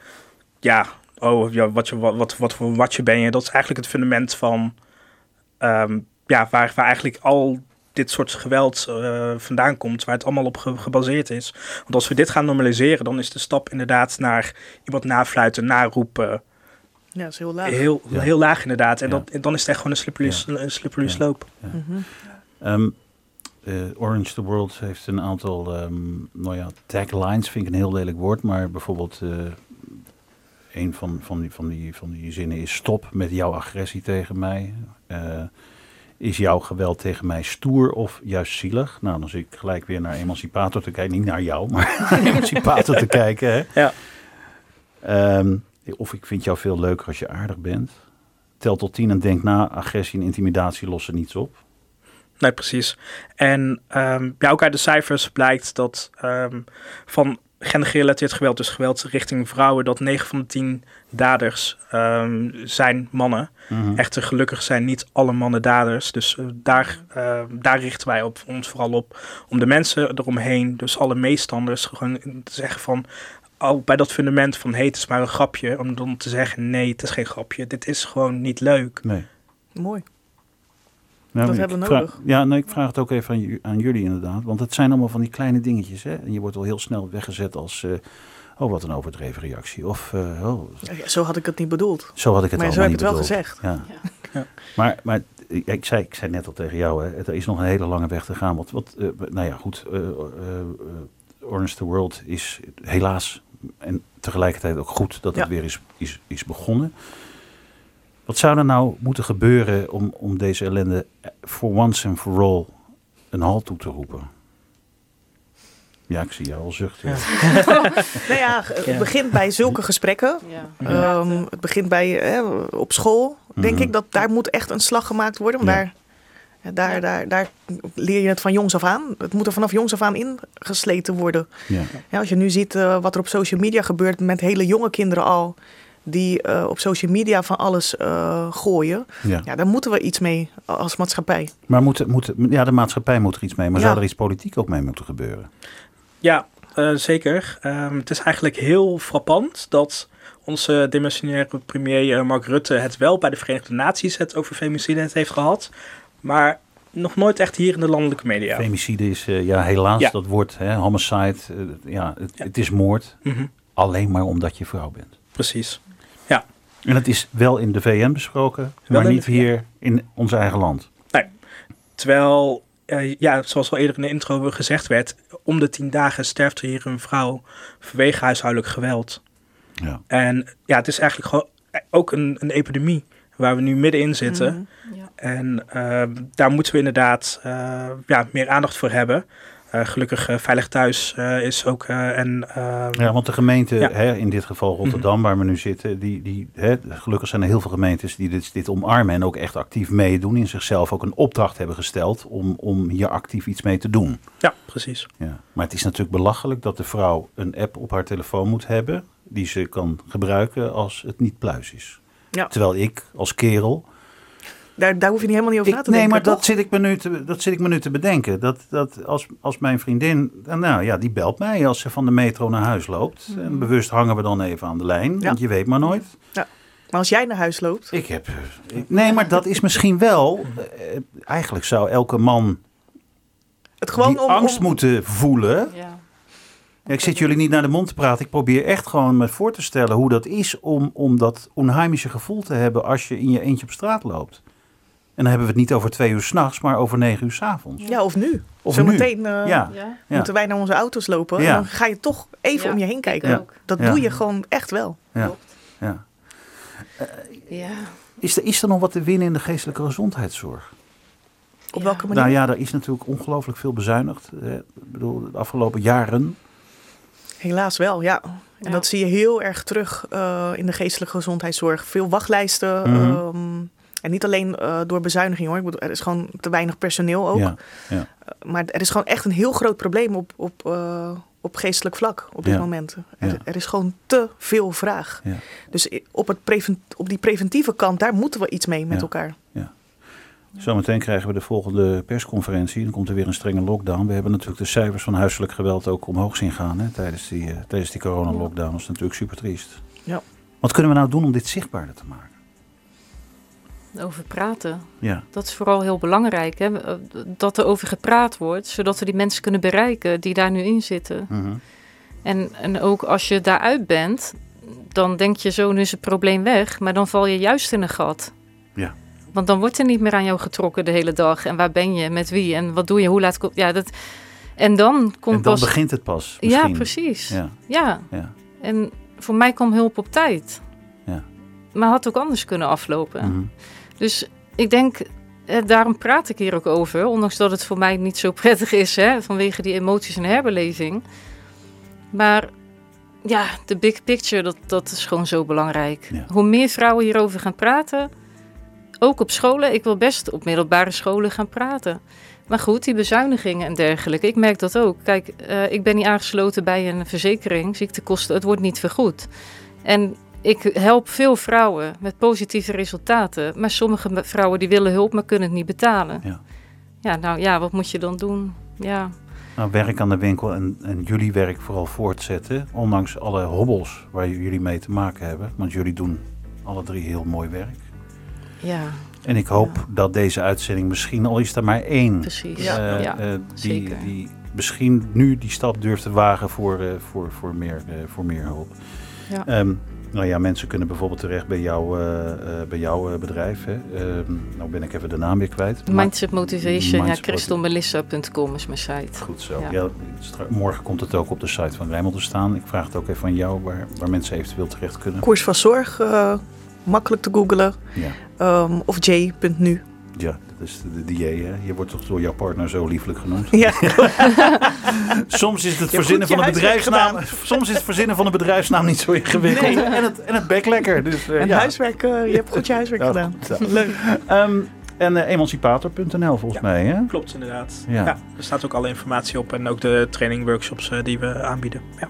ja, oh, ja, wat, je, wat, wat, wat voor watje ben je? Dat is eigenlijk het fundament van, ehm, ja, waar, waar eigenlijk al dit soort geweld eh, vandaan komt, waar het allemaal op ge- gebaseerd is. Want als we dit gaan normaliseren, dan is de stap inderdaad naar iemand nafluiten, naroepen, Ja, dat is heel laag. heel, Ja. heel laag inderdaad. En Ja. dat, dan is het echt gewoon een slippery, Ja. een slippery Ja. slope. Mhm. Ehm, eh, Orange the World heeft een aantal, ehm, nou ja, taglines vind ik een heel lelijk woord, maar bijvoorbeeld eh, een van, van, die, van, die, van die zinnen is stop met jouw agressie tegen mij. Eh, is jouw geweld tegen mij stoer of juist zielig? Nou, dan zit ik gelijk weer naar Emancipator te kijken. Niet naar jou, maar naar Emancipator te kijken. Hè? Ja. Ehm, of ik vind jou veel leuker als je aardig bent. Tel tot tien en denk na. Agressie en intimidatie lossen niets op. Nee, precies. En ehm, ja, ook uit de cijfers blijkt dat ehm, van gendergerelateerd geweld, dus geweld richting vrouwen, dat 9 van de 10 daders ehm, zijn mannen. Mhm. Echter, gelukkig zijn niet alle mannen daders. Dus eh, daar, ehm, daar richten wij op, ons vooral op. Om de mensen eromheen, dus alle meestanders, gewoon te zeggen van. Al bij dat fundament van hey, het is maar een grapje. Om dan te zeggen nee, het is geen grapje. Dit is gewoon niet leuk. Nee. Mooi. Nou, Dat ik hebben we vraag- nodig. Ja, nee, ik vraag het ook even aan, ju- aan jullie inderdaad. Want het zijn allemaal van die kleine dingetjes. Hè? En je wordt al heel snel weggezet als... eh, oh, wat een overdreven reactie. Of, eh, oh, Ja, zo had ik het niet bedoeld. zo had ik het maar zo heb ik het wel bedoeld. gezegd. Ja. Ja. Maar, maar ik, zei, ik zei net al tegen jou, hè, er is nog een hele lange weg te gaan. Want, wat, eh, nou ja, goed, eh, eh, eh, Orange the World is helaas en tegelijkertijd ook goed dat het Ja. weer is, is, is begonnen. Wat zou er nou moeten gebeuren om, om deze ellende for once and for all een halt toe te roepen? Ja, ik zie jou al zuchten. Ja. Nou ja, het begint bij zulke gesprekken. Ja. Ehm, het begint bij hè, op school, denk Mhm. ik, dat daar moet echt een slag gemaakt worden. Want Ja. daar, daar, daar, daar leer je het van jongs af aan. Het moet er vanaf jongs af aan ingesleten worden. Ja. Ja, als je nu ziet eh, wat er op social media gebeurt met hele jonge kinderen al... die eh, op social media van alles eh, gooien. Ja. Ja, daar moeten we iets mee als maatschappij. Maar moet, moet, ja, de maatschappij moet er iets mee. Maar Ja. zou er iets politiek ook mee moeten gebeuren? Ja, eh, zeker. Ehm, het is eigenlijk heel frappant dat onze demissionaire premier Mark Rutte het wel bij de Verenigde Naties het over femicide heeft gehad, maar nog nooit echt hier in de landelijke media. Femicide is, eh, ja, helaas, Ja. dat woord, hè, homicide, ja, het, Ja. het is moord. Mhm, Alleen maar omdat je vrouw bent. precies. En het is wel in de VN besproken, Wel maar niet de hier in ons eigen land. Terwijl, eh, ja, zoals al eerder in de intro gezegd werd, om de tien dagen sterft er hier een vrouw vanwege huishoudelijk geweld. Ja. En ja, het is eigenlijk gewoon eh, ook een, een epidemie waar we nu middenin zitten. Mhm. Ja. En ehm, daar moeten we inderdaad eh, ja, meer aandacht voor hebben. Eh, gelukkig eh, Veilig Thuis eh, is ook eh, en ehm, Ja, want de gemeente, Ja. Mhm. hè, in dit geval Rotterdam, waar we nu zitten, die, die, hè, gelukkig zijn er heel veel gemeentes die dit, dit omarmen en ook echt actief meedoen. In zichzelf ook een opdracht hebben gesteld om, om hier actief iets mee te doen. ja, precies. Ja. Maar het is natuurlijk belachelijk dat de vrouw een app op haar telefoon moet hebben die ze kan gebruiken als het niet pluis is. Ja. Terwijl ik als kerel. Daar, daar hoef je niet helemaal niet over Ik, na te nee, denken. maar dat zit, ik me nu te, dat zit ik me nu te bedenken. Dat, dat als, als mijn vriendin, nou ja, die belt mij als ze van de metro naar huis loopt. En bewust hangen we dan even aan de lijn, Ja. want je weet maar nooit. Maar als jij naar huis loopt, Ik heb. ik- nee, maar dat is misschien wel. eh, eigenlijk zou elke man het gewoon die om, angst om- moeten voelen. Ja. Ja, ik zit jullie niet naar de mond te praten. Ik probeer echt gewoon me voor te stellen hoe dat is om, om dat onheimische gevoel te hebben als je in je eentje op straat loopt. En dan hebben we het niet over twee uur s'nachts, maar over negen uur s'avonds. Ja, of nu. Of Zometeen eh, Ja, Ja. ja, moeten wij naar onze auto's lopen. Ja. En dan ga je toch even Ja, om je heen kijken. Dat Ja. doe je gewoon echt wel. ja, Klopt. ja. Ja. Is, er, is er nog wat te winnen in de geestelijke gezondheidszorg? Op Ja. welke manier? Nou ja, er is natuurlijk ongelooflijk veel bezuinigd. eh, Ik bedoel, de afgelopen jaren. Helaas wel, ja. En Ja. dat zie je heel erg terug eh, in de geestelijke gezondheidszorg. Veel wachtlijsten. Ehm, en niet alleen eh, door bezuiniging hoor. Ik bedoel, er is gewoon te weinig personeel ook. Ja, Maar er is gewoon echt een heel groot probleem op, op, eh, op geestelijk vlak op dit Ja. moment. Er, Ja. er is gewoon te veel vraag. Ja. Dus op, het op die preventieve kant, daar moeten we iets mee met Ja. elkaar. Zometeen krijgen we de volgende persconferentie. Dan komt er weer een strenge lockdown. We hebben natuurlijk de cijfers van huiselijk geweld ook omhoog zien gaan hè, tijdens die, eh, tijdens die coronalockdown. Dat is natuurlijk super triest. Ja. Wat kunnen we nou doen om dit zichtbaarder te maken? Over praten. Ja, Dat is vooral heel belangrijk. Hè? Dat er over gepraat wordt, zodat we die mensen kunnen bereiken die daar nu in zitten. mhm. En, en ook als je daaruit bent, dan denk je zo, nu is het probleem weg. Maar dan val je juist in een gat. Ja. Want dan wordt er niet meer aan jou getrokken de hele dag. En waar ben je, met wie en wat doe je, hoe laat komt... Ja, dat... En dan komt en dan pas... begint het pas. ja, precies. Ja. Ja, ja. En voor mij kwam hulp op tijd. Ja. Maar had ook anders kunnen aflopen. Mhm. Dus ik denk, eh, daarom praat ik hier ook over. Ondanks dat het voor mij niet zo prettig is, hè, vanwege die emoties en herbeleving. Maar ja, de big picture, dat, dat is gewoon zo belangrijk. Ja. Hoe meer vrouwen hierover gaan praten, ook op scholen. Ik wil best op middelbare scholen gaan praten. Maar goed, die bezuinigingen en dergelijke, ik merk dat ook. Kijk, eh, ik ben niet aangesloten bij een verzekering, ziektekosten, het wordt niet vergoed. En ik help veel vrouwen met positieve resultaten. Maar sommige vrouwen die willen hulp, maar kunnen het niet betalen. Ja. Ja, nou ja, wat moet je dan doen? Ja, Nou, werk aan de winkel en, en jullie werk vooral voortzetten. Ondanks alle hobbels waar jullie mee te maken hebben. Want jullie doen alle drie heel mooi werk. ja En ik hoop Ja. dat deze uitzending misschien, al is er maar één, precies. Ja. eh, ja. eh, die, zeker. die misschien nu die stap durft te wagen voor, eh, voor, voor, meer, eh, voor meer hulp. Ja. Ehm, Nou ja, mensen kunnen bijvoorbeeld terecht bij, jou, eh, eh, bij jouw eh, bedrijf. Hè. Ehm, nou ben ik even de naam weer kwijt. Mindset Motivation, ja, Mindset crystalmelissa.com is mijn site. Goed zo. Ja. Morgen komt het ook op de site van Rijmel te staan. Ik vraag het ook even aan jou waar, waar mensen eventueel terecht kunnen. Koers van zorg, eh, makkelijk te googlen. Ja, Ehm, of j.nu. ja dat is de, de DA. Hè. Je wordt toch door jouw partner zo liefelijk genoemd. Ja, Soms is het verzinnen van een bedrijfsnaam. Soms is het verzinnen van een bedrijfsnaam niet zo ingewikkeld. Nee. En het, en het bek lekker. Dus, eh, en ja. huiswerk, eh, je hebt goed je huiswerk Ja, gedaan. goed. Leuk. Ehm, en eh, emancipator.nl volgens Ja. mij. Hè? Klopt inderdaad. Ja. Ja. er staat ook alle informatie op en ook de training workshops eh, die we aanbieden. Ja.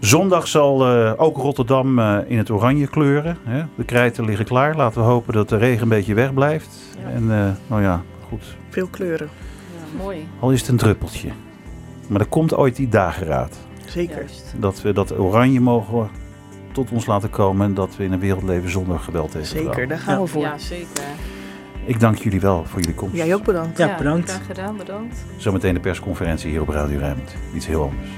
Zondag zal eh, ook Rotterdam eh, in het oranje kleuren. Hè? De krijten liggen klaar. Laten we hopen dat de regen een beetje wegblijft. Ja. En eh, nou ja, goed. Veel kleuren. Ja, mooi. Al is het een druppeltje. Maar er komt ooit die dageraad. Zeker. Juist. Dat we dat oranje mogen tot ons laten komen. En dat we in een wereld leven zonder geweld tegen Zeker, vrouwen. daar gaan Ja. we voor. Ja, zeker. Ik dank jullie wel voor jullie komst. Jij ook bedankt. Ja, bedankt. Graag gedaan, bedankt. Zometeen de persconferentie hier op Radio Rijnmond. Iets heel anders.